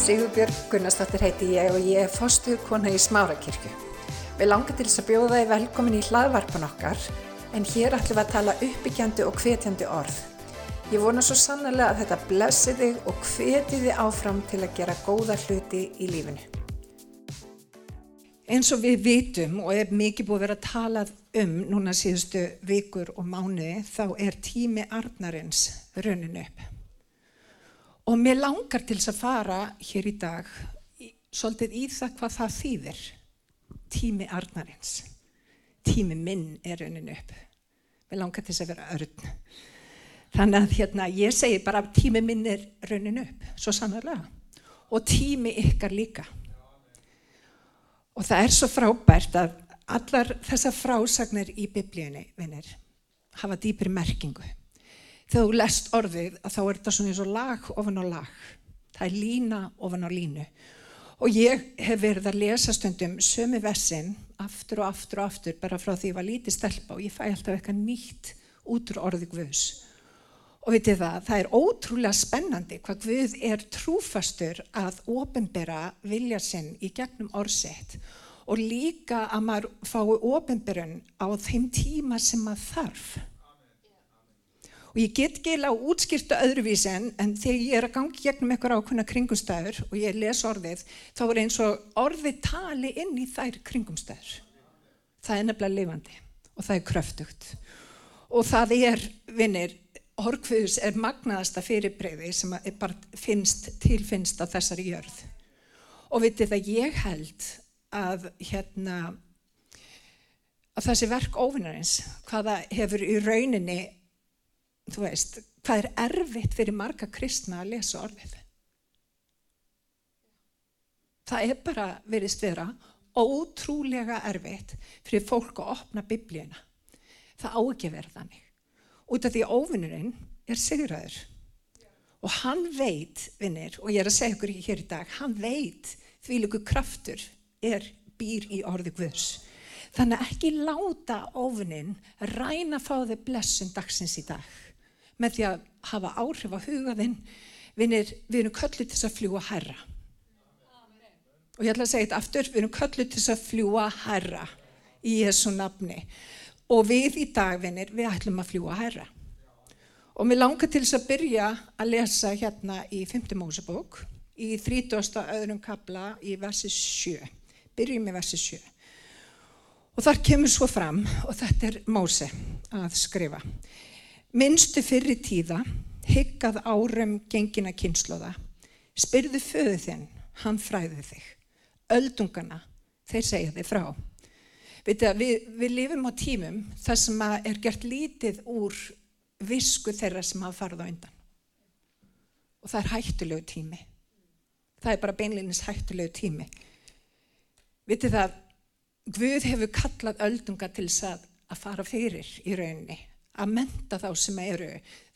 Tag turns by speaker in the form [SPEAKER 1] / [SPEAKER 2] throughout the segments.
[SPEAKER 1] Sigurbjörg Gunnarsdóttir heiti ég og ég er fostuð kona í Smárakirkju. Við langar til þess að bjóða þið velkomin í hlaðvarpan okkar en hér ætlum við að tala uppbyggjandi og hvetjandi orð. Ég vona svo sannlega að þetta blessi þig og hveti þið áfram til að gera góða hluti í lífinu. Eins og við vitum og er mikið búið að vera að tala um núna síðustu vikur og mánuði þá er tími arnarins raunin upp. Og mér langar til þess að fara hér í dag svolítið í það hvað það þýðir. Tími arnarins. Tími minn er raunin upp. Mér langar til þess að vera örn. Þannig að hérna, ég segi bara tími minn er raunin upp, svo sannarlega. Og tími ykkar líka. Og það er svo frábært að allar þessar frásagnir í biblíunni, vinnir, hafa dýpir merkingu þegar þú lest orðið að þá er þetta svona eins og lag ofan á lag. Það er lína ofan á línu. Og ég hef verið að lesa stundum sömu vessin aftur og aftur og aftur bara frá því ég var lítið stelpa og ég fæ alltaf eitthvað nýtt út úr orðið Guðs. Og vitið það, það er ótrúlega spennandi hvað Guð er trúfastur að ofinbera vilja sinn í gegnum orðsett og líka að maður fái ofinberun á þeim tíma sem maður þarf og ég get geila á útskýrtu öðruvísi en, en þegar ég er að gangi gegnum eitthvað ákveðna kringumstæður og ég les orðið þá er eins og orðið tali inn í þær kringumstæður. Það er nefnilega lifandi og það er kröftugt. Og það er, vinnir Horkviðus er magnaðasta fyrirbreyði sem finnst, tilfinnst á þessari jörð. Og vitið að ég held að hérna að þessi verk ofinnarins hvaða hefur í rauninni þú veist, hvað er erfitt fyrir marga kristna að lesa orðið. Það er bara veriðst vera ótrúlega erfitt fyrir fólk að opna biblíuna. Það á ekki verða þannig. Út af því að óvinnurinn er sigraður. Og hann veit, vinnir, og ég er að segja ykkur hér í dag, hann veit því líku kraftur er býr í orði Guðs. Þannig ekki láta óvinnin ræna fáði blessun dagsins í dag með því að hafa áhrif á hugaðinn við erum kölluð til að fljúa herra og ég ætla að segja þetta aftur við erum kölluð til að fljúa herra í Jésu nafni. Og við í dagvinnir við ætlum að fljúa herra og mér langar til þess að byrja að lesa hérna í 5. Mósebók í 30. öðrum kabla í versi 7 byrjum í versi 7 og þar kemur svo fram og þetta er Móse að skrifa Minnstu fyrir tíða, hyggað árum gengina kynnslóða, spyrðu föðu þinn, hann fræði þig. Öldungana, þeir segja þig frá. Að, við, við lifum á tímum þar sem er gert lítið úr visku þeirra sem hafa farið á undan. Og það er hættulegu tími. Það er bara beinleginis hættulegu tími. Vitið það, Guð hefur kallað öldunga til þess að, að fara fyrir í rauninni að menta þá sem eru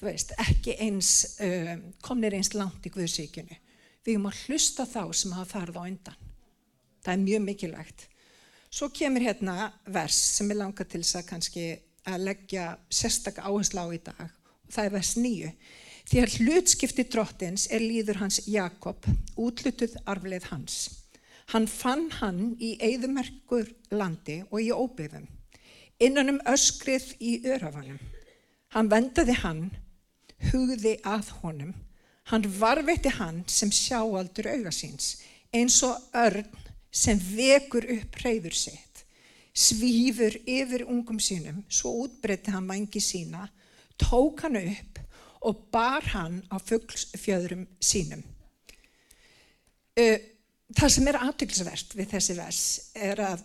[SPEAKER 1] veist, ekki eins um, komnir eins langt í Guðsíkjunu. Við erum að hlusta þá sem hafa farið á undan. Það er mjög mikilvægt. Svo kemur hérna vers sem er langað til þess að kannski að leggja sérstakka áherslu á í dag og það er vers nýju. Því að hlutskipti drottins er líður hans Jakob, útlutuð arfleð hans. Hann fann hann í eigðumerkur landi og í óbyðum, innan um öskrið í örafanum. Hann vendaði hann, hugði að honum. Hann varveitti hann sem sjáaldur augasins, eins og örn sem vekur upp reyður sitt. Svífur yfir ungum sínum, svo útbreytti hann vangi sína, tók hann upp og bar hann á fjöðrum sínum. Það sem er aðtöklusvert við þessi vers er að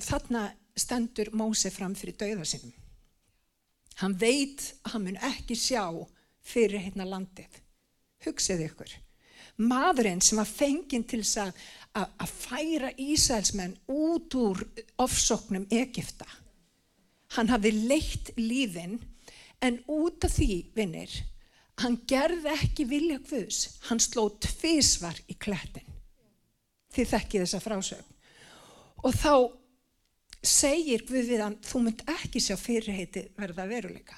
[SPEAKER 1] þarna stendur Móse fram fyrir dauða sínum. Hann veit að hann mun ekki sjá fyrir hérna landið. Hugsið ykkur. Maðurinn sem var fenginn til að, að, að færa Ísælsmenn út úr ofsóknum Egipta. Hann hafði leitt lífin en út af því, vinnir, hann gerði ekki vilja hvus. Hann sló tvísvar í klettin. Þið þekkið þessa frásögn. Og þá segir Guð við hann, þú mynd ekki sjá fyrirheiti verða veruleika.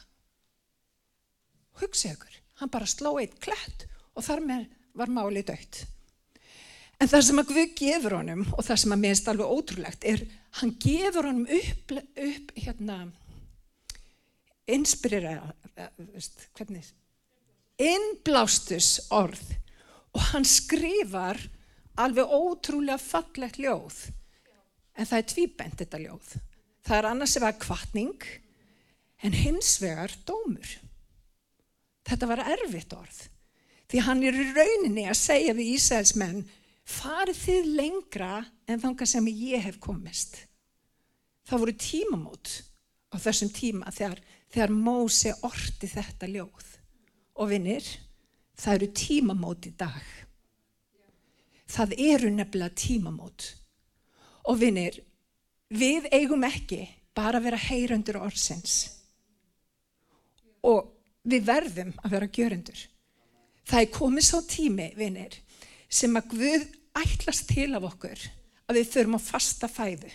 [SPEAKER 1] Hugsið ykkur, hann bara sló eitt klætt og þar með var málið dögt. En það sem að Guð gefur honum og það sem að minnst alveg ótrúlegt er hann gefur honum upp, upp hérna, inspirera, hvernig, innblástus orð og hann skrifar alveg ótrúlega fallegt ljóð. En það er tvíbent þetta ljóð. Það er annars eða kvartning en hins vegar dómur. Þetta var erfitt orð. Því hann er í rauninni að segja við Ísælsmenn farið þið lengra en þanga sem ég hef komist. Það voru tímamót á þessum tíma þegar, þegar Móse orti þetta ljóð. Og vinnir, það eru tímamót í dag. Það eru nefnilega tímamót. Og vinnir, við eigum ekki bara að vera heyrandur orðsins. Og við verðum að vera gjörendur. Það er komið svo tími, vinnir, sem að Guð ætlast til af okkur að við förum að fasta fæðu,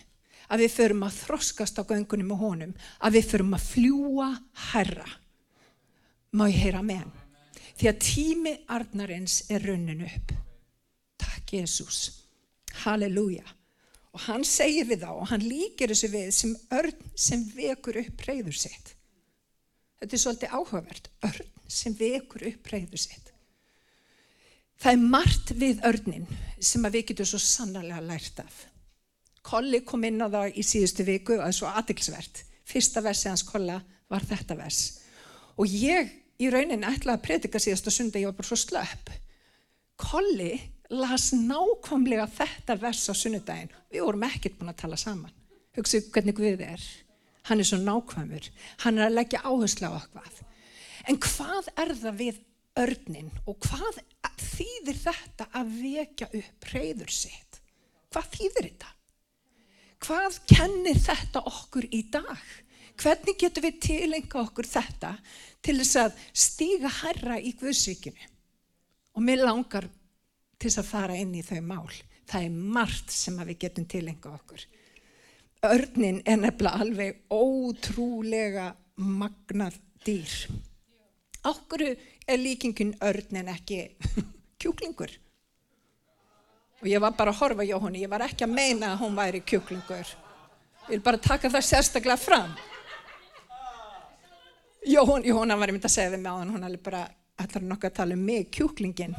[SPEAKER 1] að við förum að þroskast á göngunum og honum, að við förum að fljúa herra. Má ég heyra með hann? Því að tími arnarins er runnin upp. Takk Jésús. Halleluja. Og hann segir við þá og hann líkir þessu við sem örn sem vekur upp reyður sitt. Þetta er svolítið áhugavert. Örn sem vekur upp reyður sitt. Það er margt við örnin sem við getum svo sannarlega lært af. Kolli kom inn á það í síðustu viku og það er svo atilsvert. Fyrsta versi hans kolla var þetta vers. Og ég í rauninni ætlaði að predika síðasta sunda, ég var bara svo slöpp. Kolli las nákvæmlega þetta vers á sunnudaginn. Við vorum ekkert búin að tala saman. Hugsaðu hvernig Guðið er. Hann er svo nákvæmur. Hann er að leggja áherslu á okkar. En hvað er það við örnin og hvað þýðir þetta að vekja upp reyður sitt? Hvað þýðir þetta? Hvað kennir þetta okkur í dag? Hvernig getur við tilenga okkur þetta til þess að stíga herra í Guðsvíkinu? Og mér langar til þess að fara inn í þau mál. Það er margt sem við getum tilenga okkur. Örnin er nefnilega alveg ótrúlega magnað dýr. Ákveru er líkingin örn en ekki kjúklingur. Og ég var bara að horfa hjá henni, ég var ekki að meina að hún væri kjúklingur. Ég vil bara taka það sérstaklega fram. Jóhann, Jóhann var einmitt að segja við mig á hann, hún alveg bara, ætlar nokkuð að tala um mig, kjúklingin.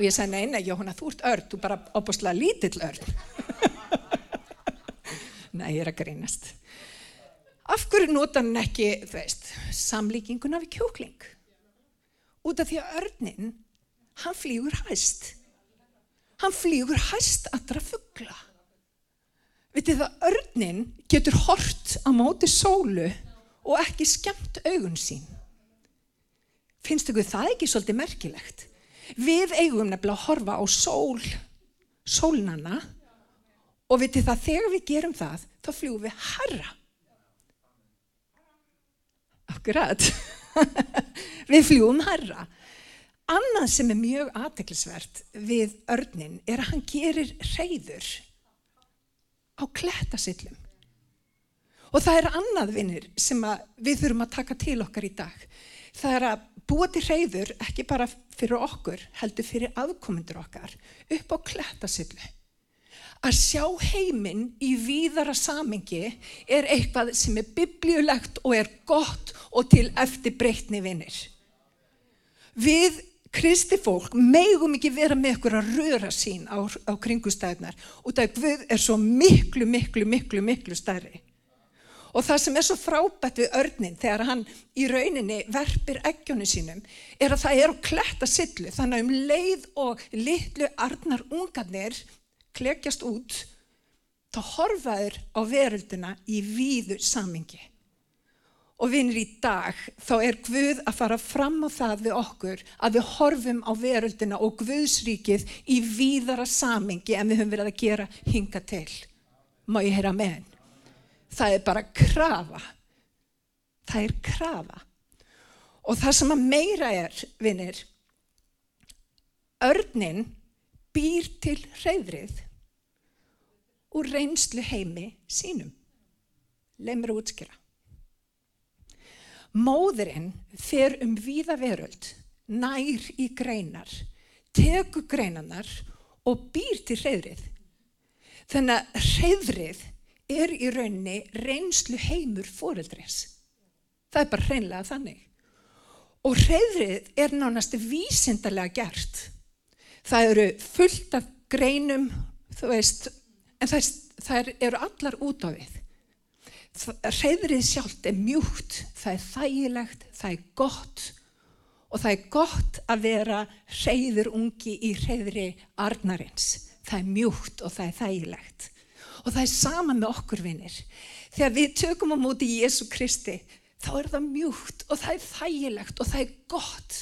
[SPEAKER 1] Og ég sagði, nei, nei, Jóhann, þú ert örn, þú bara opastlega lítill örn. nei, ég er að grínast. Af hverju nota hann ekki, þú veist, samlíkinguna við kjókling? Út af því að örnin, hann flýgur hæst. Hann flýgur hæst allra fuggla. Vitið það, örnin getur hort á móti sólu og ekki skemmt augun sín. Finnst ykkur það ekki svolítið merkilegt? Við eigum nefnilega að horfa á sól, sólnana og vitið það, þegar við gerum það, þá fljúum við harra. Akkurat. við fljúum herra. Annað sem er mjög aðteklisvert við örnin er að hann gerir reyður á klettasillum. Og það er annað vinnir sem við þurfum að taka til okkar í dag. Það er að búa til reyður ekki bara fyrir okkur, heldur fyrir aðkomundur okkar upp á klettasillu að sjá heiminn í víðara samengi er eitthvað sem er biblíulegt og er gott og til eftir breytni vinnir. Við kristi fólk megum ekki vera með okkur að röra sín á, á kringustæðnar og það Guð er svo miklu, miklu, miklu, miklu stærri. Og það sem er svo frábært við örnin þegar hann í rauninni verpir eggjónu sínum er að það er að kletta sillu þannig að um leið og litlu arnar ungarnir klekjast út, þá horfaður á verölduna í víðu samingi. Og vinir í dag, þá er Guð að fara fram á það við okkur að við horfum á verölduna og Guðsríkið í víðara samingi en við höfum verið að gera hinga til. Má ég heyra með henn? Það er bara krafa. Það er krafa. Og það sem að meira er, vinir, örnin býr til reyðrið úr reynslu heimi sínum. Að útskýra. Móðurinn fer um víða veröld, nær í greinar, teku greinanar og býr til reyðrið. Þannig að reyðrið er í rauninni reynslu heimur fóreldris. Það er bara reynlega þannig. Og reyðrið er nánast vísindarlega gert. Það eru fullt af greinum, þú veist, en það, það eru allar út á við. Reyðrið sjálft er mjúkt, það er þægilegt, það er gott og það er gott að vera reyður ungi í reyðri arnarins. Það er mjúkt og það er þægilegt. Og það er sama með okkur vinnir. Þegar við tökum á móti Jésu Kristi, þá er það mjúkt og það er þægilegt og það er gott.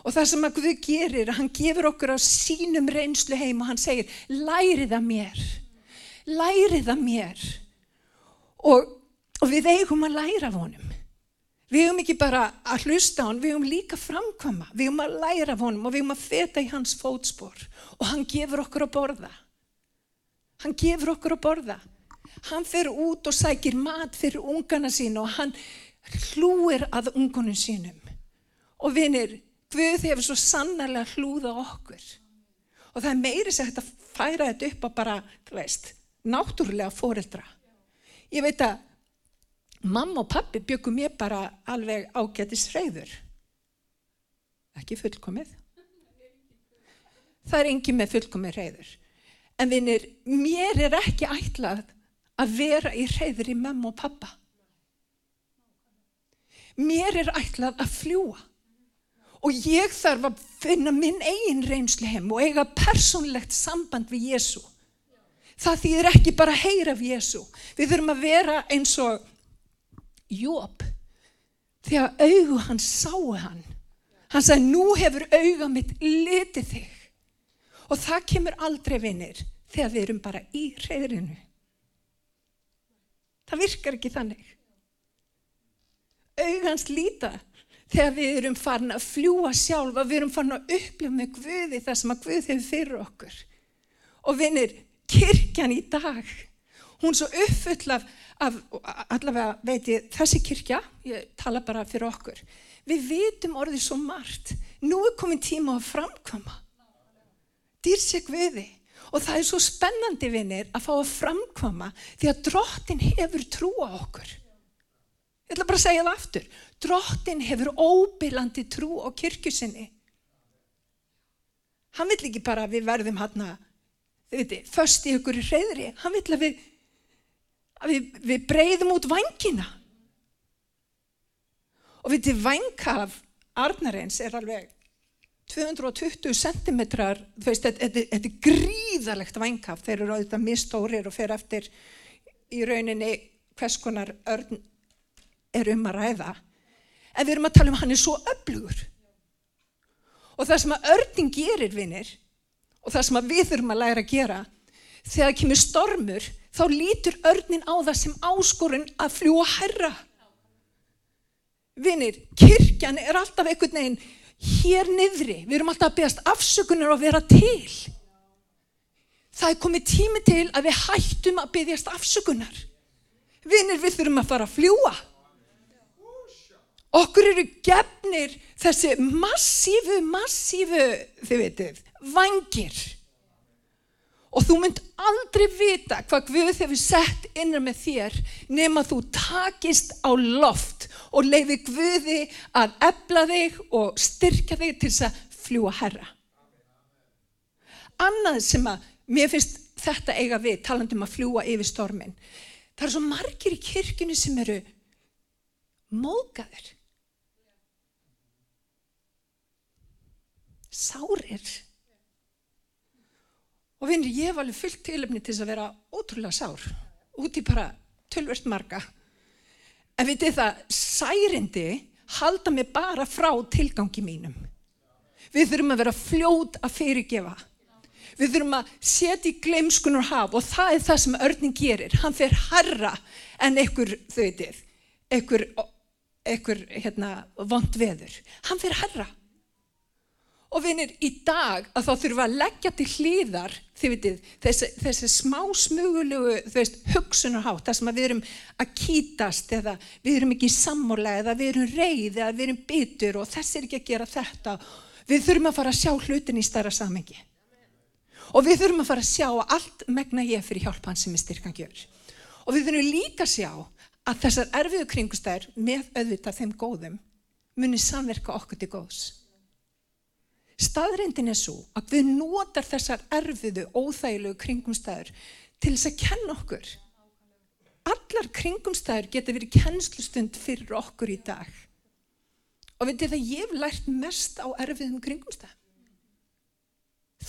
[SPEAKER 1] Og það sem að Guð gerir, hann gefur okkur á sínum reynslu heim og hann segir, lærið að mér, lærið að mér. Og, og við eigum að læra af honum. Við eigum ekki bara að hlusta á hann, við eigum líka framkvama, við eigum að læra af honum og við eigum að feta í hans fótspor og hann gefur okkur að borða. Hann gefur okkur að borða. Hann fer út og sækir mat fyrir ungana sín og hann hlúir að ungunum sínum. Og vinir, Guð hefur svo sannarlega hlúða okkur. Og það er meiri sem þetta færa þetta upp að bara, þú veist, náttúrulega fóreldra. Ég veit að mamma og pappi byggum ég bara alveg ágætis reyður. Ekki fullkomið. Það er engi með fullkomið reyður. En vinir, mér er ekki ætlað að vera í reyður í mamma og pappa. Mér er ætlað að fljúa og ég þarf að finna minn eigin reynslu heim og eiga persónlegt samband við Jésu. Það þýðir ekki bara að heyra af Jésu. Við þurfum að vera eins og Jóp. Þegar auðu hann sáu hann. Hann sagði, nú hefur auða mitt litið þig. Og það kemur aldrei vinnir þegar við erum bara í reyðrinu. Það virkar ekki þannig. Auðans líta þegar við erum farin að fljúa sjálfa, við erum farin að upplifa með Guði það sem að Guð hefur fyrir okkur. Og vinnir, kirkjan í dag, hún svo uppfull af, af, allavega veit ég, þessi kirkja, ég tala bara fyrir okkur, við vitum orðið svo margt, nú er komin tíma að framkvama. Dýr sér Guði. Og það er svo spennandi vinnir að fá að framkvama því að drottin hefur trúa okkur. Ég ætla bara að segja það aftur. Drottin hefur óbyrlandi trú á kirkjusinni. Hann vill ekki bara að við verðum hann að, þau veitir, först í ykkur í reyðri. Hann vill að við, að við, við breyðum út vangina. Og við til vangkaf Arnarins er alveg 220 cm, þú veist, þetta er gríðalegt vangkaf. Þeir eru auðvitað mistórir og fer eftir í rauninni hvers konar örn er um að ræða. En við erum að tala um hann er svo öflugur. Og það sem að örning gerir vinnir og það sem að við þurfum að læra að gera þegar kemur stormur þá lítur örnin á það sem áskorun að fljúa herra vinnir, kirkjan er alltaf einhvern veginn hér niðri, við erum alltaf að beðast afsökunar að vera til. Það er komið tími til að við hættum að beðjast afsökunar. Vinnir, við þurfum að fara að fljúa Okkur eru gefnir þessi massífu, massífu, þið veitir, vangir. Og þú mynd aldrei vita hvað Guð hefur sett innan með þér nema þú takist á loft og leiði Guði að ebla þig og styrka þig til þess að fljúa herra. Annað sem að mér finnst þetta eiga við, talandum að fljúa yfir stormin, það er svo margir í kirkunu sem eru mókaður. sárir. Og finnir, ég hef alveg fullt tilöfni til þess að vera ótrúlega sár, út í bara tölvert marga. En vitið það, særindi halda mig bara frá tilgangi mínum. Við þurfum að vera fljót að fyrirgefa. Við þurfum að setja í gleimskunar haf og það er það sem örning gerir. Hann fer harra en einhver, þau veitir, einhver, einhver hérna, vond veður. Hann fer harra. Og vinir, í dag að þá þurfum við að leggja til hlýðar, þið vitið, þessi, þessi smá smugulegu, hugsunarhátt, það sem við erum að kýtast eða við erum ekki sammálega eða við erum reyð eða við erum bitur og þess er ekki að gera þetta. Við þurfum að fara að sjá hlutin í stærra samengi. Og við þurfum að fara að sjá að allt megna ég fyrir hjálpan sem er styrkan gjör. Og við þurfum líka að sjá að þessar erfiðu kringustæður með auðvitað þeim góðum munir samverka okkur til góðs. Staðrindin er svo að við notar þessar erfiðu, óþægilegu kringumstæður til þess að kenna okkur. Allar kringumstæður geta verið kennslustund fyrir okkur í dag. Og veitir það, ég hef lært mest á erfiðum kringumstæðum.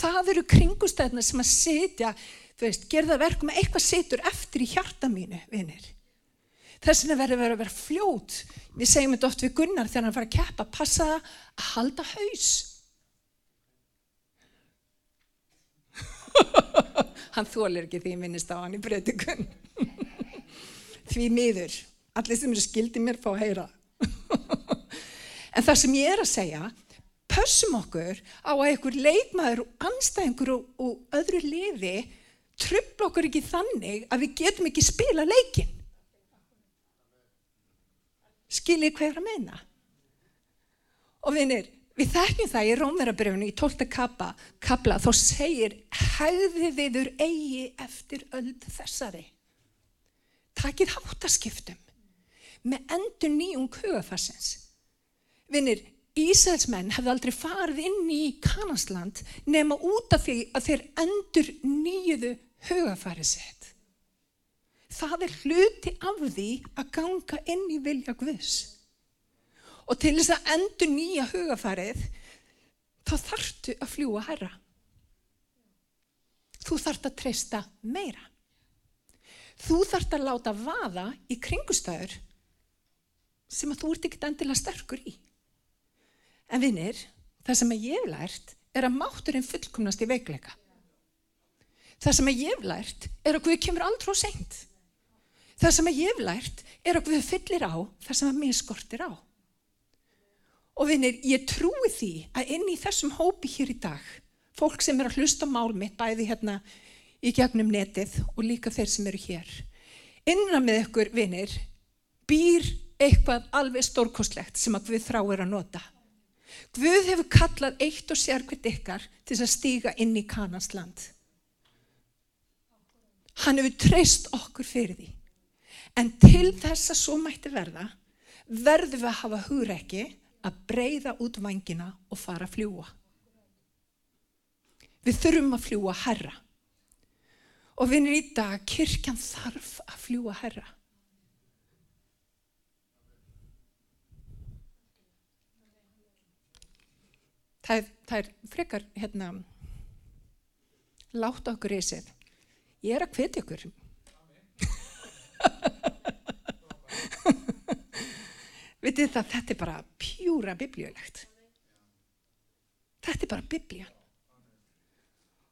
[SPEAKER 1] Það eru kringumstæðina sem að setja, þú veist, gerða verkum að eitthvað setur eftir í hjarta mínu, vinir. Þess vegna verður verið að vera fljót. Við segjum þetta oft við Gunnar þegar hann fara að keppa, passa að halda haus. Hann þólir ekki því minnist á hann í breytikun. því miður. Allir sem eru skildið mér fá að heyra. en það sem ég er að segja, pössum okkur á að einhver leikmaður og anstæðingur og, og öðru liði tröfla okkur ekki þannig að við getum ekki spila leikin. Skiljið ég er að meina? Og vinir, við þekkjum það í Rómverabröfunu í 12. kappa, kapla, þá segir hæði viður eigi eftir öll þessari. Takið háttaskiptum með endur nýjum hugafarsins. Vinir, Ísælsmenn hefði aldrei farið inn í Kanasland nema út af því að þeir endur nýjuðu hugafarið sitt. Það er hluti af því að ganga inn í vilja Guðs. Og til þess að endur nýja hugafarið, þá þartu að fljúa herra. Þú þart að treysta meira. Þú þart að láta vaða í kringustæður sem að þú ert ekkert endilega sterkur í. En vinnir, það sem ég hef lært er að mátturinn fullkomnast í veikleika. Það sem ég hef lært er að Guð kemur aldrei á seint. Það sem ég hef lært er að Guð fyllir á það sem að mér skortir á. Og vinnir, ég trúi því að inn í þessum hópi hér í dag, fólk sem er að hlusta mál mitt bæði hérna í gegnum netið og líka þeir sem eru hér, innan með ykkur vinnir býr eitthvað alveg stórkostlegt sem að Guð þráir að nota. Guð hefur kallað eitt og sérkvitt ykkar til að stíga inn í Kanans land. Hann hefur treyst okkur fyrir því. En til þess að svo mætti verða, verðum við að hafa hugreiki að breyða út vangina og fara að fljúa. Við þurfum að fljúa herra. Og vinnir í dag, kirkjan þarf að fljúa herra. Það það er frekar, hérna, láta okkur í sig. Ég er að hvetja ykkur. Vitið það, þetta er bara pjúra biblíulegt. Þetta er bara biblían.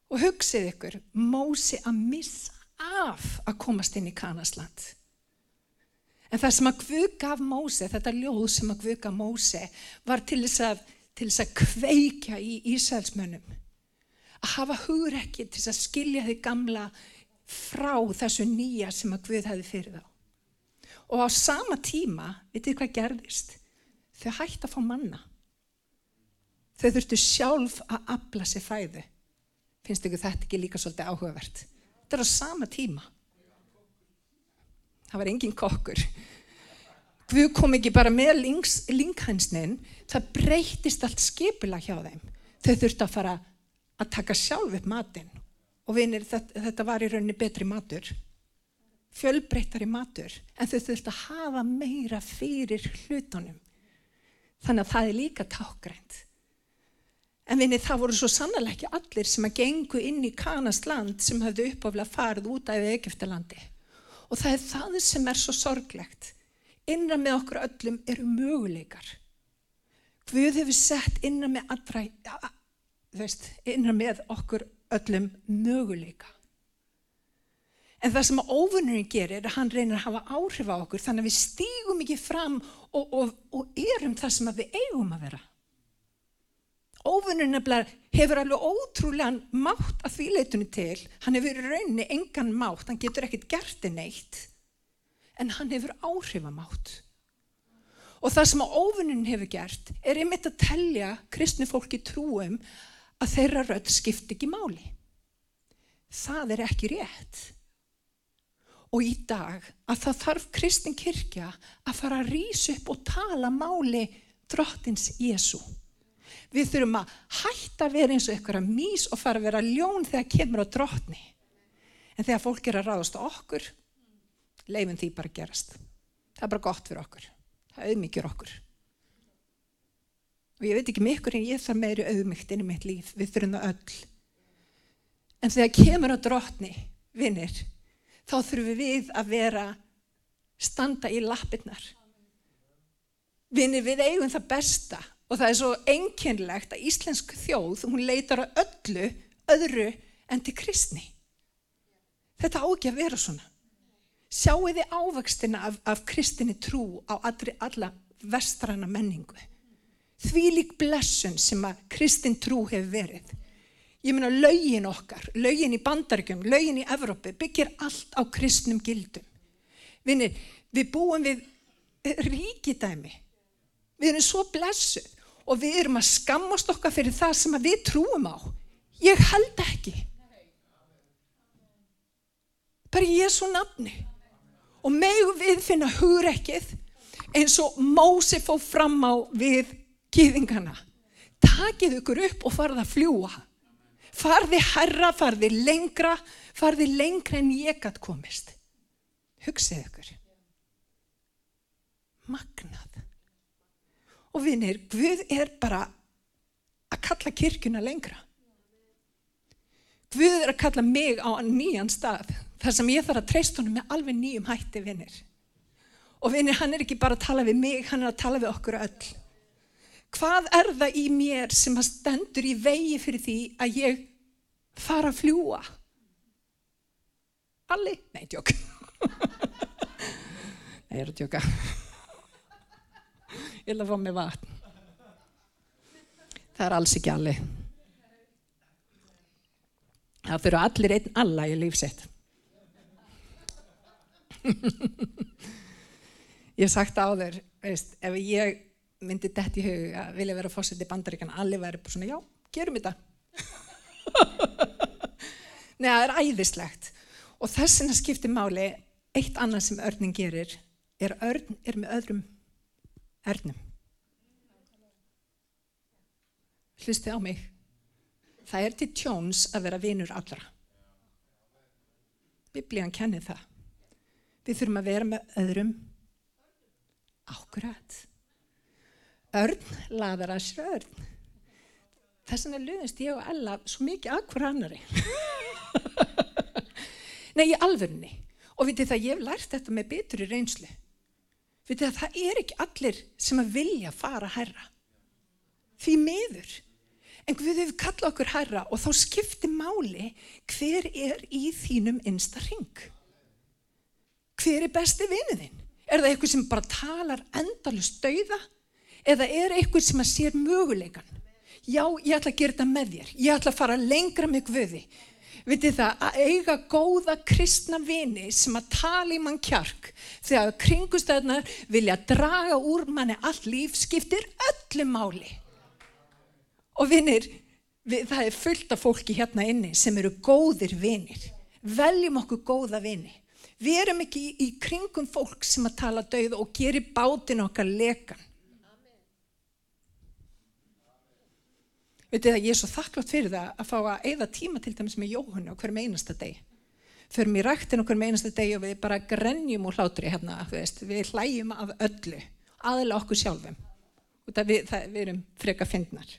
[SPEAKER 1] Og hugsið ykkur, Mósi að missa af að komast inn í Kanasland. En það sem að Guð gaf Mósi, þetta ljóð sem að gaf Mósi, var til þess að, til þess að kveikja í Ísælsmönnum. Að hafa hugrekki til þess að skilja þið gamla frá þessu nýja sem að Guð hefði fyrir þá. Og á sama tíma, vitið hvað gerðist? Þau hætti að fá manna. Þau þurftu sjálf að afla sér fæðu. Finnst ykkur þetta ekki líka svolítið áhugavert? Þetta er á sama tíma. Það var engin kokkur. Guð kom ekki bara með linkhænsnin, það breytist allt skipila hjá þeim. Þau þurftu að fara að taka sjálf upp matinn og vinir þetta, þetta var í rauninni betri matur fjölbreyttari matur en þau þurft að hafa meira fyrir hlutunum. Þannig að það er líka tákgrænt. En vinir það voru svo sannlega ekki allir sem að gengu inn í Kanast land sem hafðu uppáflað farið út af Egiptalandi og það er það sem er svo sorglegt. Innan með okkur öllum eru möguleikar. Guð hefur sett innan með allra veist, innan með okkur öllum möguleika. En það sem óvunurinn gerir er að hann reynir að hafa áhrif á okkur þannig að við stígum ekki fram og, og, og erum það sem við eigum að vera. Óvunurinn hefur alveg ótrúlega mátt að því leitunni til. Hann hefur rauninni engan mátt, hann getur ekkert gert en eitt, en hann hefur áhrif að mátt. Og það sem óvunurinn hefur gert er einmitt að tellja kristni fólki trúum að þeirra rödd skipti ekki máli. það er ekki rétt. Og í dag að það þarf kristin kirkja að fara að rýsa upp og tala máli drottins Jésu. Við þurfum að hætta að vera eins og ykkur að mís og fara að vera ljón þegar kemur á drottni. En þegar fólk er að ráðast á okkur, leifin því bara gerast. Það er bara gott fyrir okkur. Það auðmyggjur okkur. Og ég veit ekki með ykkur en ég þarf meiri auðmygt inn í mitt líf. Við þurfum það öll. En þegar kemur á drottni, vinnir, þá þurfum við að vera standa í lappirnar. Vinnir, við eigum það besta og það er svo einkennlegt að íslensk þjóð, hún leitar að öllu öðru en til kristni. Þetta á ekki að vera svona. Sjáu þið ávakstina af, af kristinni trú á allri, alla vestrana menningu. Því lík blessun sem að kristin trú hefur verið. Ég meina laugin okkar, laugin í bandaríkjum, laugin í Evrópi byggir allt á kristnum gildum. Vinni, við búum við ríkidæmi. Við erum svo blessuð og við erum að skammast okkar fyrir það sem við trúum á. Ég held ekki. Bara svo nafni. Og megu við finna hugrekkið eins og Mósi fóð fram á við kýðingana. Takið ykkur upp og farða að fljúa farði herra, farði lengra, farði lengra en ég gætt komist. Hugsið ykkur. Magnað. Og vinnir, Guð er bara að kalla kirkuna lengra. Guð er að kalla mig á nýjan stað, þar sem ég þarf að treysta honum með alveg nýjum hætti, vinnir. Og vinnir, hann er ekki bara að tala við mig, hann er að tala við okkur öll. Hvað er það í mér sem að stendur í vegi fyrir því að ég fara að fljúa? Alli? Nei, tjók. Nei, ég er að tjóka. Ég vil að fá mig vatn. Það er alls ekki alli. Það fyrir allir einn alla í lífsett. Ég hef sagt á þér, veist, ef ég myndi dætt í hug að vilja vera fósitt í bandaríkana, allir verður bara svona, já, gerum þetta. Nei, það er æðislegt. Og þess vegna skiptir máli, eitt annað sem örnin gerir, er örn er með öðrum örnum. Hlusti á mig. Það er til tjóns að vera vinur allra. Biblían kennir það. Við þurfum að vera með öðrum ákvært. Örn laðar að sér örn. Þess vegna luðist ég og Ella svo mikið hver annari. Nei, í alvörni. Og vitið það, ég hef lært þetta með betur í reynslu. Vitið það, það er ekki allir sem að vilja fara herra. Því miður. En við hefum kallað okkur herra og þá skiptir máli hver er í þínum einsta ring. Hver er besti vinuðinn? Er það eitthvað sem bara talar endalust dauða? Eða er eitthvað sem að sér möguleikan? Já, ég ætla að gera þetta með þér. Ég ætla að fara lengra með guði. Vitið það að eiga góða kristna vini sem að tala í mann kjark þegar kringustöðnar vilja draga úr manni allt líf skiptir öllu máli. Og vinir, við, það er fullt af fólki hérna inni sem eru góðir vinir. Veljum okkur góða vini. Við erum ekki í, í kringum fólk sem að tala dauð og gerir bátin okkar lekan. Vitið það, ég er svo þakklátt fyrir það að fá að eigða tíma til dæmis með Jóhannu á hverjum einasta deg. Förum í rættin á hverjum einasta deg og við bara grenjum úr hlátri hérna, við, við hlæjum af öllu, aðla okkur sjálfum. Við, það, við erum freka fyndnar.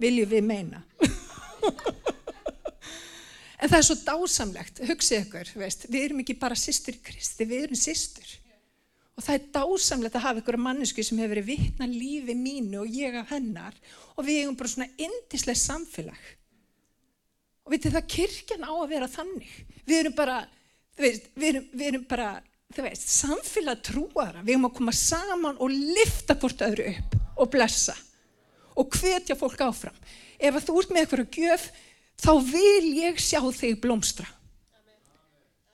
[SPEAKER 1] Viljum við meina. En það er svo dásamlegt, hugsið ykkur, veist, við erum ekki bara sýstur í Kristi, við erum sýstur. Og það er dásamlegt að hafa ykkur mannesku sem hefur verið vittna lífi mínu og ég af hennar og við hefum bara svona indislega samfélag. Og veitir það, kirkjan á að vera þannig. Við erum bara, veist, við erum, við erum bara, þú veist, samfélag trúara. Við hefum að koma saman og lifta hvort öðru upp og blessa og hvetja fólk áfram. Ef þú ert með að gjöf, þá vil ég sjá þig blómstra.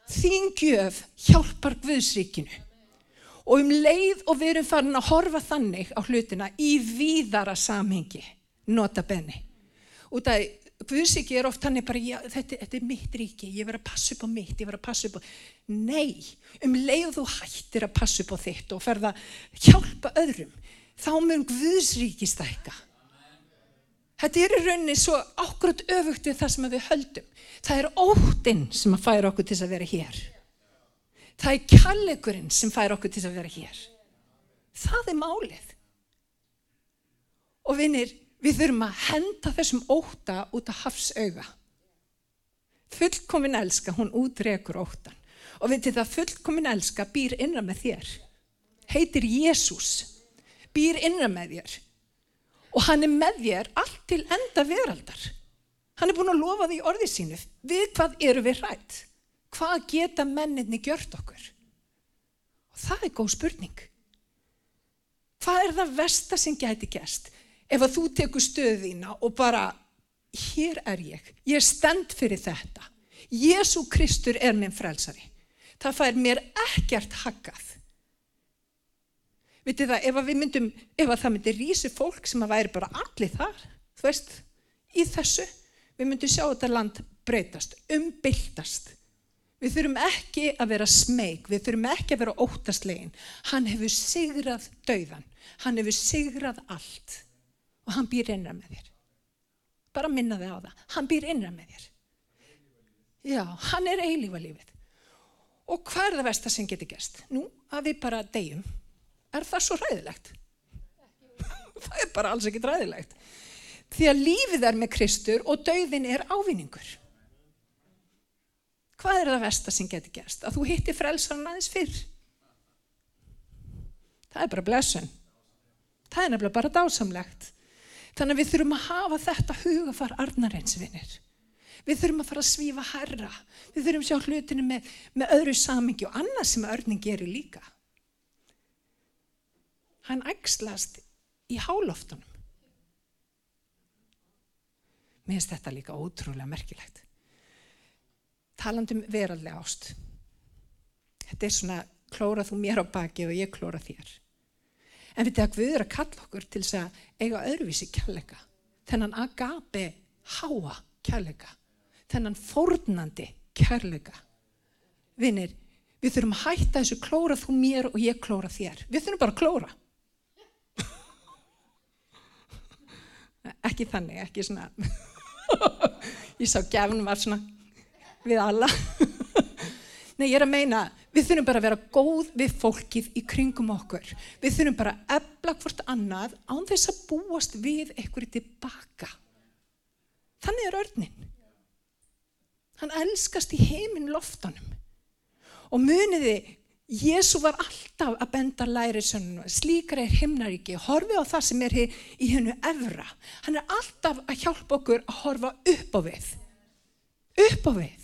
[SPEAKER 1] Þín gjöf hjálpar Guðsríkinu og um leið og við erum farin að horfa þannig á hlutina í víðara samhengi, nota benni. Út af Guðsíki er oft hann er bara, já, þetta, þetta er mitt ríki, ég verð að passa upp á mitt, ég verð að passa upp á... Nei, um leið þú hættir að passa upp á þitt og ferða hjálpa öðrum, þá mun Guðsríki stækka. Þetta er í rauninni svo ákvörð öfugt við það sem við höldum. Það er óttinn sem að færa okkur til að vera hér. Það er kjallegurinn sem færa okkur til að vera hér. Það er málið. Og vinnir, Við þurfum að henda þessum óta út af hafsauga. Fullkomin elska, hún útrekur ótan. Og við til það fullkomin elska býr innra með þér. Heitir Jésús. Býr innra með þér. Og hann er með þér allt til enda veraldar. Hann er búin að lofa því orðið sínu. Við hvað eru við rætt? Hvað geta menninni gjört okkur? Og það er góð spurning. Hvað er það versta sem gæti gæst? ef að þú tekur stöðina og bara, hér er ég, ég er stend fyrir þetta. Jésu Kristur er minn frelsari. Það fær mér ekkert haggað. Vitið það, ef myndum, ef að það myndi rísi fólk sem að væri bara allir þar, þú veist, í þessu, við myndum sjá þetta land breytast, umbyltast. Við þurfum ekki að vera smeg, við þurfum ekki að vera óttastlegin. Hann hefur sigrað dauðan, hann hefur sigrað allt og hann býr innra með þér. Bara minna þig á það. Hann býr innra með þér. Já, hann er eilífa lífið. Og hvað er það versta sem getur gæst? Nú, að við bara deyjum. Er það svo ræðilegt? það er bara alls ekki ræðilegt. Því að lífið er með Kristur og dauðin er ávinningur. Hvað er það versta sem getur gæst? Að þú hitti frelsarinn aðeins fyrr. Það er bara blessun. Það er nefnilega bara dásamlegt. Þannig að við þurfum að hafa þetta hugafar arnarensvinir. Við þurfum að fara að svífa herra. Við þurfum að sjá hlutinu með, með öðru samingi og annað sem örning gerir líka. Hann ægslast í háloftunum. Mér finnst þetta líka ótrúlega merkilegt. Talandum verallega ást. Þetta er svona klóra þú mér á baki og ég klóra þér. En við tegum við að kalla okkur til þess að eiga öðruvísi kjallega. Þennan agape háa kjallega. Þennan fórnandi kjallega. Vinnir, við þurfum að hætta þessu klóra þú mér og ég klóra þér. Við þurfum bara að klóra. ekki þannig, ekki svona. ég sá gefnum var svona við alla. Nei, ég er að meina, við þurfum bara að vera góð við fólkið í kringum okkur. Við þurfum bara að ebla hvort annað án þess að búast við einhverju tilbaka. Þannig er örnin. Hann elskast í heiminn loftanum. Og muniði, Jésu var alltaf að benda læri sönnum, slíkar er himnaríki, horfi á það sem er í hennu evra. Hann er alltaf að hjálpa okkur að horfa upp á við. Upp á við.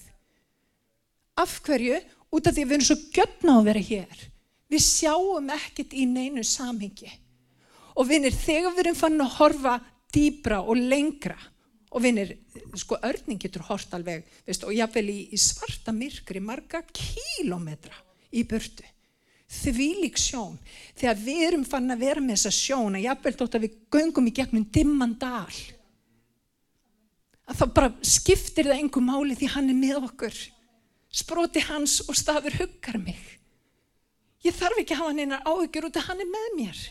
[SPEAKER 1] Af hverju? Út af því að við erum svo götna að vera hér. Við sjáum ekkert í neinu samhengi. Og vinnir, þegar við erum fann að horfa dýbra og lengra, og vinnir, sko örning getur hort alveg, veist, og jáfnvel í, í svarta myrkri marga kílometra í burtu. Því lík sjón, þegar við erum fann að vera með þessa sjón, að jáfnvel þótt að við göngum í gegnum dimman dal, að þá bara skiptir það einhver máli því hann er með okkur sproti hans og stafur huggar mig. Ég þarf ekki að hafa hann einar áhyggjur út að hann er með mér.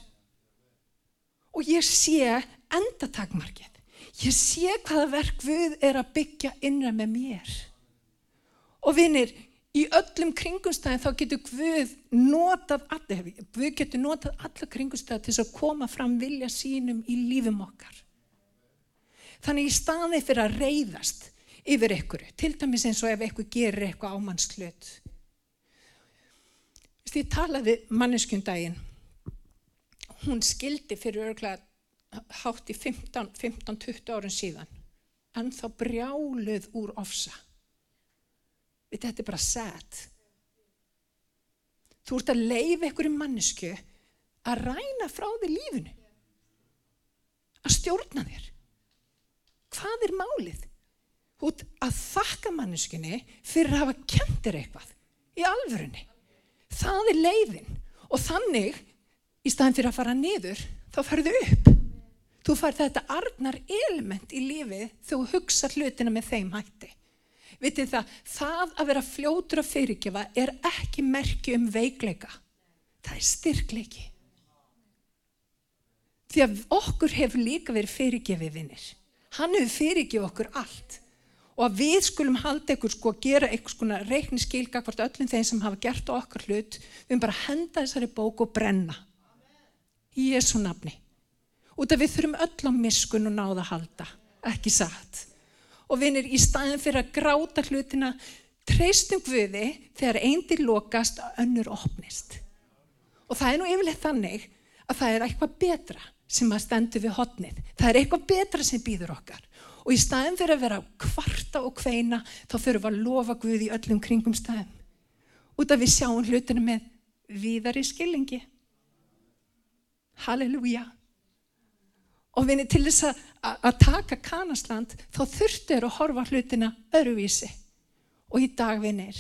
[SPEAKER 1] Og ég sé endatakmarkið. Ég sé hvaða verk við er að byggja innra með mér. Og vinir, í öllum kringumstæðin þá getur Guð notað allir, Guð getur notað alla kringumstæði til að koma fram vilja sínum í lífum okkar. Þannig í staði fyrir að reyðast, yfir ykkur, til dæmis eins og ef ykkur gerir eitthvað ámannslut. Ég talaði manneskjundaginn, hún skildi fyrir örglega hátt í 15-20 árun síðan, en þá brjáluð úr ofsa. Þetta er bara sad. Þú ert að ykkur í mannesku að ræna frá þig lífinu. Að stjórna þér. Hvað er málið? Út að þakka manneskunni fyrir að hafa kentir eitthvað í alvörunni. Það er leiðin og þannig í staðin fyrir að fara niður þá ferðu upp. Þú fær þetta arnar element í lífið þegar þú hugsa hlutina með þeim hætti. Vitið það, það að vera fljótur að fyrirgefa er ekki merki um veikleika. Það er styrkleiki. Því að okkur hefur líka verið fyrirgefið vinnir. Hann hefur fyrirgefið okkur allt. Og að við skulum halda ykkur sko að gera eitthvað svona reikni skilga hvort öllum þeim sem hafa gert okkar hlut. Við höfum bara henda þessari bóku og brenna. Í Jésu nafni. Út af við þurfum öll á miskun og náða að halda. Ekki satt. Og vinnir í staðin fyrir að gráta hlutina treystum Guði þegar eindir lokast að önnur opnist. Og það er nú yfirleitt þannig að það er eitthvað betra sem að stendu við hotnið. Það er eitthvað betra sem býður okkar. Og í staðin fyrir að vera kvarta og kveina þá fyrir við að lofa Guð í öllum kringum staðum. Út af við sjáum hlutinu með víðari skillingi. Halleluja. Og vinni til þess að, taka kanasland þá þurftu þér að horfa hlutina öruvísi. Og í dag vinnir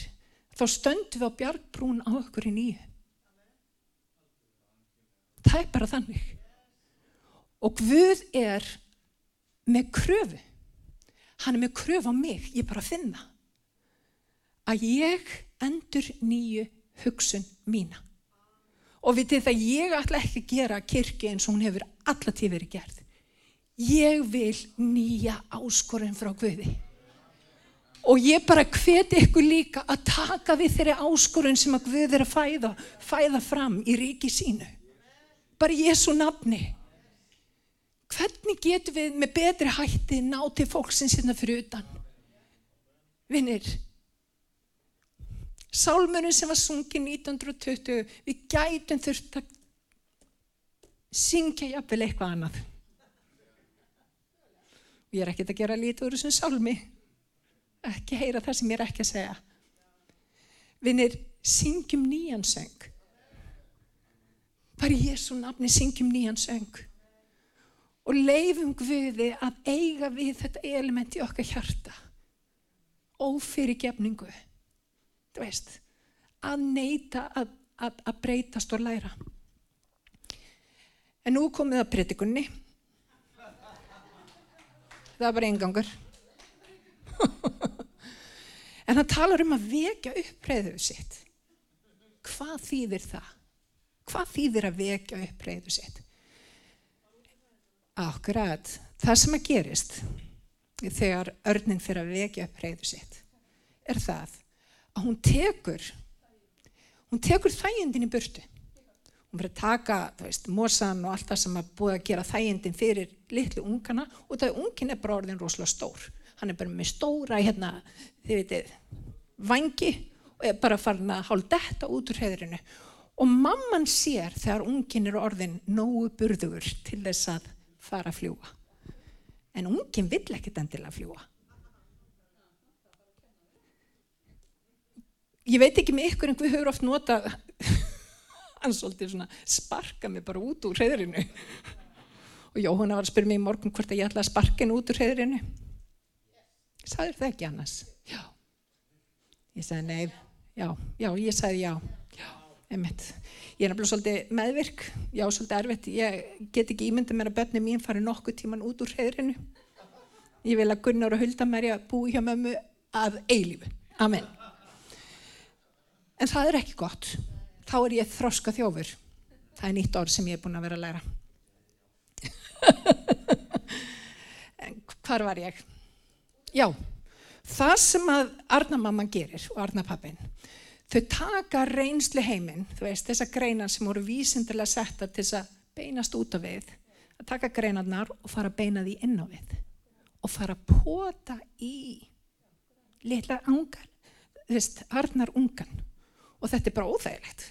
[SPEAKER 1] þá stöndum við á bjargbrún á okkur í nýju. Það er bara þannig. Og Guð er með kröfu. Hann er með kröfu á mig, ég bara finna. Að ég endur nýju hugsun mína. Og vitið það, ég ætla ekki að gera kirkja eins og hún hefur allatíð verið gerð. Ég vil nýja áskorinn frá Guði. Og ég bara hveti ykkur líka að taka við þeirri áskorinn sem að Guð er að fæða, fæða fram í ríki sínu. Bara Jésu nafni. Hvernig getum við með betri hætti ná til fólksins hérna fyrir utan? Vinnir, sálmurinn sem var sungið 1920, við gætum þurft að syngja jafnvel eitthvað annað. Ég er ekkert að gera lítið úr þessum sálmi, ekki heyra það sem ég er ekki að segja. Vinnir, syngjum nýjan söng. Bara í Jésu nafni syngjum nýjan söng og leifum Guði að eiga við þetta element í okkar hjarta. Ófyrirgefningu þú veist að neyta að, að, að breytast og læra. En nú komið að pritikunni það er bara engangur en hann talar um að vekja upp reyðu sitt. Hvað þýðir það? Hvað þýðir að vekja upp reyðu sitt Akkurat, það sem að gerist þegar örnin fyrir að vekja upp reyðu sitt er það að hún tekur hún tekur þægindin í burtu. Hún fyrir að taka, þú veist, mosan og allt það sem að búið að gera þægindin fyrir litlu ungana og það ungin er bara orðin rosalega stór. Hann er bara með stóra hérna, þið veitir vangi og er bara farin að hálfa þetta út úr heðrinu og mamman sér þegar ungin er orðin nógu burður til þess að fara að fljúa. En ungin vill ekkert endilega fljúa. Ég veit ekki með ykkur en við höfum oft notað hann svolítið svona sparka mig bara út úr hreðrinu. Og Jóhanna var að spyrja mig í morgun hvort að ég ætla að sparka henni út úr hreðrinu. Sæður það ekki annars? Já. Ég sagði nei, já, já, ég sagði já. Einmitt. Ég er náttúrulega svolítið meðvirk, já svolítið erfitt, ég get ekki ímyndið mér að börnum mín fari nokkuð tíman út úr hreðrinu. Ég vil að Gunnar og Hulda mér að búi hjá mömmu að eilífu. Amen. En það er ekki gott. Þá er ég þroska þjófur. Það er nýtt orð sem ég er búin að vera að læra. hvar var ég? Já, það sem að Arnamamman gerir og Arnapappin Þau taka reynslu heiminn, þú veist, þessa greinar sem voru vísindilega setta til þess að beinast út af við, að taka greinarnar og fara að beina því inn á við og fara að pota í litla ángar, þú veist, harnar ungan og þetta er bara óþægilegt.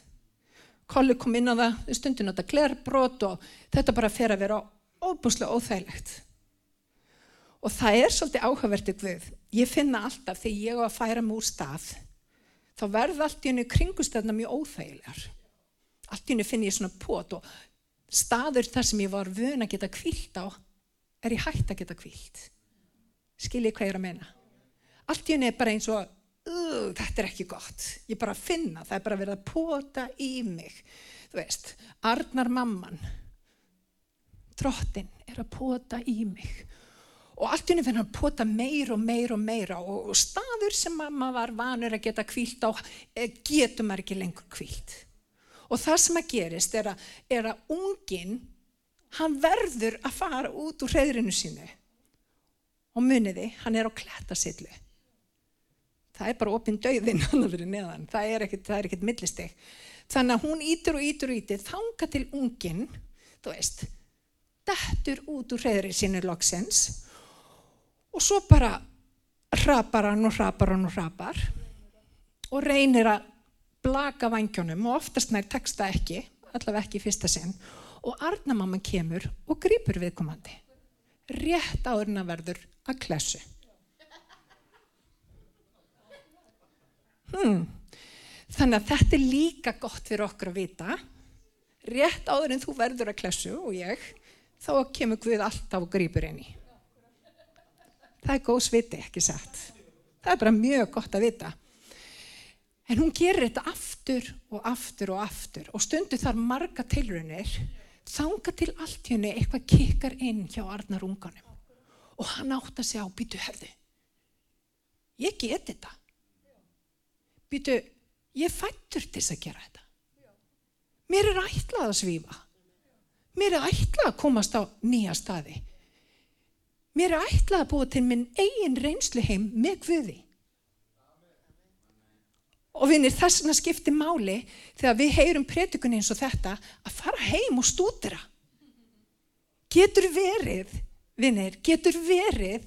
[SPEAKER 1] Kolli kom inn á það, stundin á þetta glerbrot og þetta bara fer að vera óbúslega óþægilegt. Og það er svolítið áhugavertið við, ég finna alltaf þegar ég á að færa múr stað þá verð allt í henni kringustöðna mjög óþægilegar. Allt í henni finn ég svona pot og staður þar sem ég var vöna að geta kvilt á er ég hægt að geta kvilt. Skiljið hvað ég er að menna. Allt í henni er bara eins og uh, þetta er ekki gott. Ég bara finna, það er bara verið að pota í mig. Þú veist, Arnar mamman drottin er að pota í mig og allt unni fyrir hann pota meir og meir og meira og staður sem mamma var vanur að geta kvílt á eh, getur maður ekki lengur kvílt og það sem að gerist er að, er að ungin hann verður að fara út úr hreðrinu sínu. Og muniði, hann er á klættasillu það er bara opinn döðin hann að vera neðan, það er ekkert, millisteg þannig að hún ítur og ítur og ítur þanga til ungin þú veist, dettur út úr hreðri sínu loksins og svo bara hrapar hann og hrapar hann og hrapar og reynir að blaka vangjónum og oftast nær teksta ekki, allaveg ekki í fyrsta sinn. Og Arnamamman kemur og grýpur viðkomandi. Rétt áðurna verður að klessu. Hmm. þannig að þetta er líka gott fyrir okkur að vita. Rétt áður en þú verður að klessu og ég þá kemur Guð alltaf og grýpur einni það er góð sviti ekki satt? Það er bara mjög gott að vita. En hún gerir þetta aftur og aftur og aftur. Og stundu þar marga tilrunir þanga til allt henni eitthvað kikkar inn hjá Arnar unganum. Og hann átt að segja á býtu herðu ég geti þetta. Býtu ég fættur til þess að gera þetta. Mér er ætlað að svífa. Mér er ætlað að komast á nýja staði mér er ætlað að búa til minn eigin reynslu heim með hvöði og vinir þess vegna skiptir máli þegar við heyrum predikunni eins og þetta að fara heim og stúdra getur verið vinir, getur verið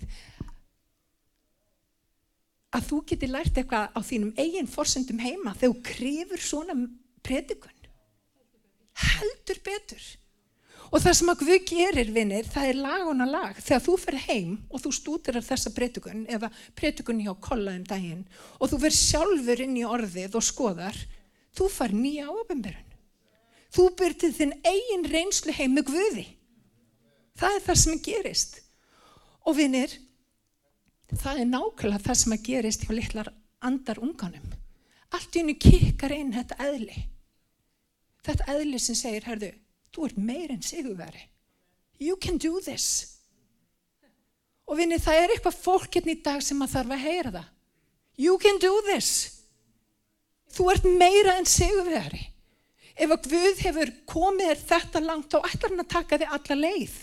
[SPEAKER 1] að þú getur lært eitthvað á þínum eigin forsendum heima þegar þú krifur svona predikun? Heldur betur Og það sem að Guð gerir, vinnir, það er laguna lag. Þegar þú fer heim og þú stútirar þessa breytukun eða breytukun hjá kollaðum daginn og þú fer sjálfur inn í orðið og skoðar, þú far nýja ábyrgum. Þú byrtið þinn eigin reynslu heim með Guði. Það er það sem gerist. Og vinnir, það er nákvæmlega það sem gerist hjá litlar andar unganum. Allt í hennu kikkar inn þetta eðli. Þetta eðli sem segir, herðu, þú ert meir en sigurveri you can do this. Og vinni það er eitthvað fólk hérna í dag sem að þarf að heyra það. You can do this. Þú ert meira en sigurveri ef að Guð hefur komið þetta langt þá ætlar hann að taka þig alla leið.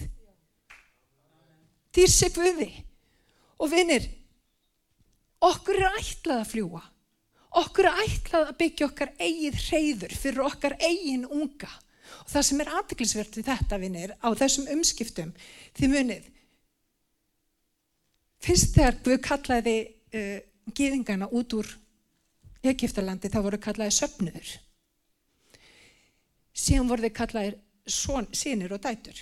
[SPEAKER 1] Dýrsi Guði. Og vinnir okkur er ætlað að fljúa okkur er ætlað að byggja okkar eigið hreyður fyrir okkar eigin unga Og það sem er aðtiklisvert við þetta vinnir á þessum umskiptum, þið munið, fyrst þegar Guð kallaði uh, gýðingana út úr Egiptalandi þá voru kallaði söpnuður. Síðan voru þið kallaði sínir og dætur.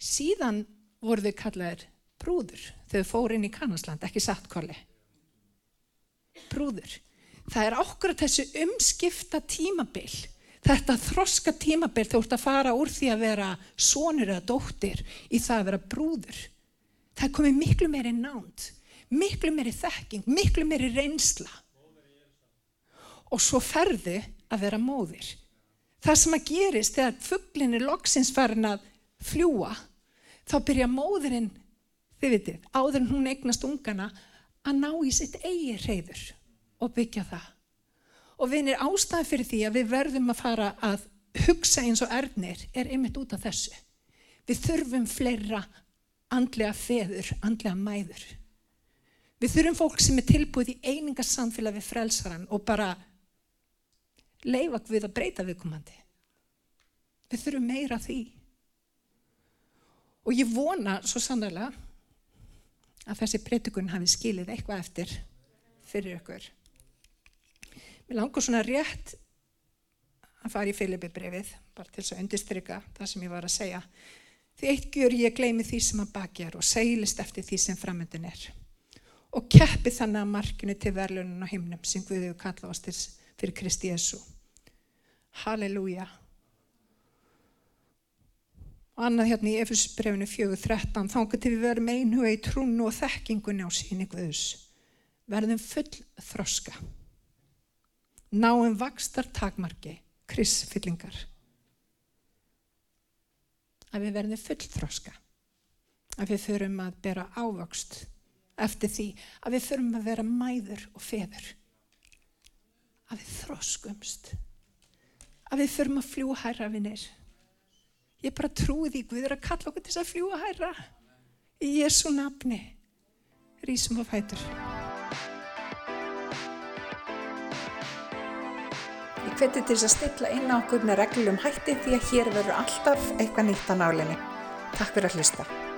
[SPEAKER 1] Síðan voru þið kallaði brúður þau fóru inn í Kanasland, ekki sattkóli. Brúður. Það er okkur þessu umskipta tímabill þetta þroska tímabill þú ert að fara úr því að vera sonur eða dóttir í það að vera brúður. Það komi miklu meiri nánt miklu meiri þekking, miklu meiri reynsla. Og svo ferðu að vera móðir. Það sem að gerist þegar fugglin er loksins farin að fljúa þá byrja móðurinn þið vitið, áður en hún eignast ungana að ná í sitt eigi reyður og byggja það og vinir ástæði fyrir því að við verðum að fara að hugsa eins og erðnir er einmitt út af þessu. Við þurfum fleira andlega feður, andlega mæður. Við þurfum fólk sem er tilbúið í einingarsamfélag við frelsaran og bara leifa við að breyta viðkomandi. Við þurfum meira því. Og ég vona svo sannlega að þessi breytikun hafi skilið eitthvað eftir fyrir ykkur. Mér langur svona rétt að fara í Filipibrefið, bara til þess að undistrykka það sem ég var að segja. Því eitt gjör ég gleymi því sem að bakjar og seglist eftir því sem framöndin er. Og keppi þannig að markinu til verðlunin og himnum sem Guðið kalla oss til fyrir Kristi Jésu. Halleluja. Og annað hérna í Efusbrefinu 4.13 þá getur við verið með einhuga í trúnu og þekkingunni á síni Guðus. Verðum full þroska náum vakstar takmarki, krissfyllingar. að við verðum fullþroska. Að við förum að bera ávöxt eftir því að við förum að vera mæður og feður. Að við þroskumst. Að við förum að fljúa hærra vinnir. Ég bara trúi því Guður að kalla okkur til þess að fljúa hærra. Í Jésu nafni. Rísum og fætur.
[SPEAKER 2] Ég hveti til að stilla inn á okkur með reglum hætti því að hér verður alltaf eitthvað nýtt á nálinni. Takk fyrir að hlusta.